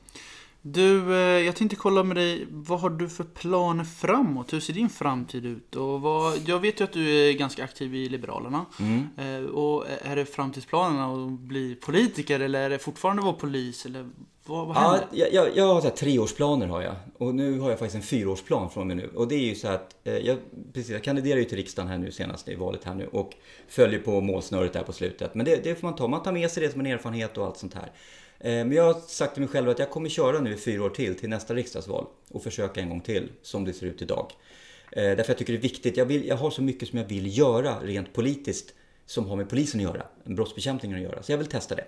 Du, eh, jag tänkte kolla med dig, vad har du för planer framåt? Hur ser din framtid ut? Och vad, jag vet ju att du är ganska aktiv i Liberalerna. Mm. Eh, Och är det framtidsplanerna att bli politiker eller är det fortfarande att vara polis? Eller Vad, vad händer? Ja, jag, jag, jag har så här, treårsplaner har jag. Och nu har jag faktiskt en fyraårsplan från mig nu. Och det är ju så att, eh, jag, precis, jag kandiderar ju till riksdagen här nu senast i valet här nu. Och följer på målsnöret där på slutet. Men det, det får man ta, man tar med sig det som en erfarenhet och allt sånt här. Eh, men jag har sagt till mig själv att jag kommer köra nu i fyra år till, till nästa riksdagsval. Och försöka en gång till, som det ser ut idag. Eh, därför jag tycker det är viktigt. Jag, vill, jag har så mycket som jag vill göra rent politiskt som har med polisen att göra, brottsbekämpningen att göra. Så jag vill testa det.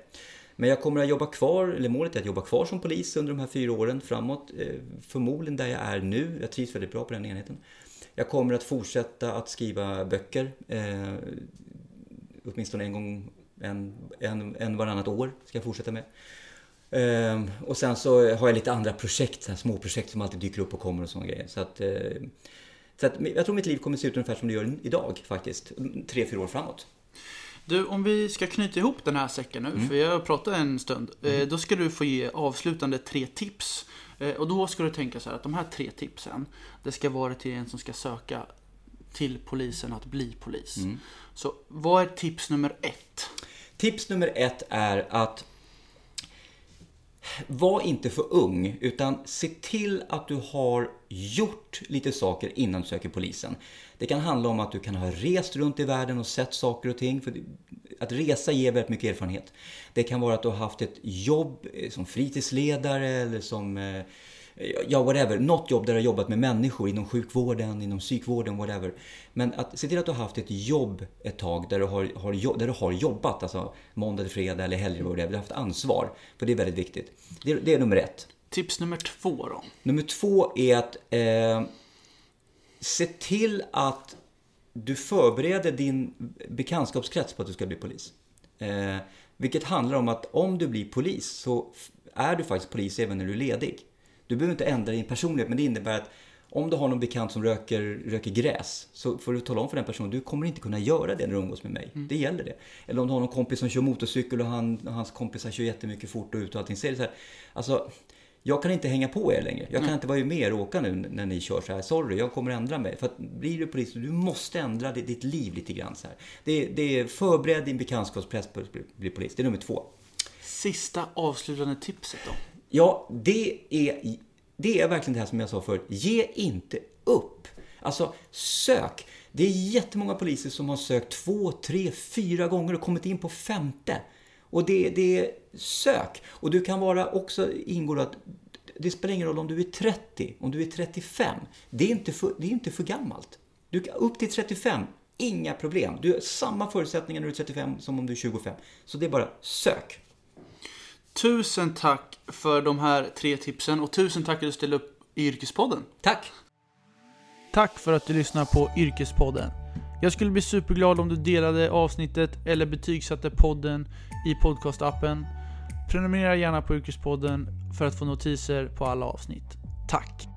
Men jag kommer att jobba kvar, eller målet är att jobba kvar som polis under de här fyra åren framåt. Eh, förmodligen där jag är nu, jag trivs väldigt bra på den enheten. Jag kommer att fortsätta att skriva böcker, eh, åtminstone en gång, en, en, en varannat år ska jag fortsätta med. Eh, och sen så har jag lite andra projekt, så här små projekt som alltid dyker upp och kommer och sådana grejer. Så att, eh, så att jag tror mitt liv kommer att se ut ungefär som det gör idag faktiskt, tre, fyra år framåt. Du, om vi ska knyta ihop den här säcken nu, Mm. för jag har pratat en stund. Eh, då ska du få ge avslutande tre tips. Eh, och då ska du tänka så här att de här tre tipsen, det ska vara till en som ska söka till polisen att bli polis. Mm. Så vad är tips nummer ett? Tips nummer ett är att var inte för ung, utan se till att du har gjort lite saker innan du söker polisen. Det kan handla om att du kan ha rest runt i världen och sett saker och ting. För att resa ger väldigt mycket erfarenhet. Det kan vara att du har haft ett jobb eh, som fritidsledare eller som eh, Ja, whatever. Något jobb där du har jobbat med människor inom sjukvården, inom psykvården, whatever. Men att se till att du har haft ett jobb ett tag där du har, har, där du har jobbat, alltså måndag till fredag eller helger, whatever. Du har haft ansvar. För det är väldigt viktigt. Det, är- det är nummer ett. Tips nummer två då? Nummer två är att eh, se till att du förbereder din bekantskapskrets på att du ska bli polis. Eh, vilket handlar om att om du blir polis så är du faktiskt polis även när du är ledig. Du behöver inte ändra din personlighet men det innebär att om du har någon bekant som röker, röker gräs så får du tala om för den personen du kommer inte kunna göra det när du umgås med mig. Det gäller det. Eller om du har någon kompis som kör motorcykel och han, hans kompisar kör jättemycket fort och ut och allting. Så är det så här, alltså, jag kan inte hänga på er längre. Jag kan inte vara med er och åka nu när ni kör så här. Sorry, jag kommer ändra mig. För att blir du polis, du måste ändra ditt, ditt liv lite grann så här. Det, det är förbered din bekantskapspress på att bli polis. Det är nummer två. Sista avslutande tipset då? Ja, det är, det är verkligen det här som jag sa förut. Ge inte upp. Alltså, sök. Det är jättemånga poliser som har sökt två, tre, fyra gånger och kommit in på femte. Och det, det är sök. Och du kan vara också, ingår att det spelar ingen roll om du är 30, om du är 35. Det är inte för, det är inte för gammalt. Du, upp till 35, inga problem. Du har samma förutsättningar när du är 35 som om du är 25. Så det är bara sök. Tusen tack för de här tre tipsen och tusen tack för att du ställde upp i Yrkespodden. Tack! Tack för att du lyssnar på Yrkespodden. Jag skulle bli superglad om du delade avsnittet eller betygsatte podden i podcastappen. Prenumerera gärna på Yrkespodden för att få notiser på alla avsnitt. Tack!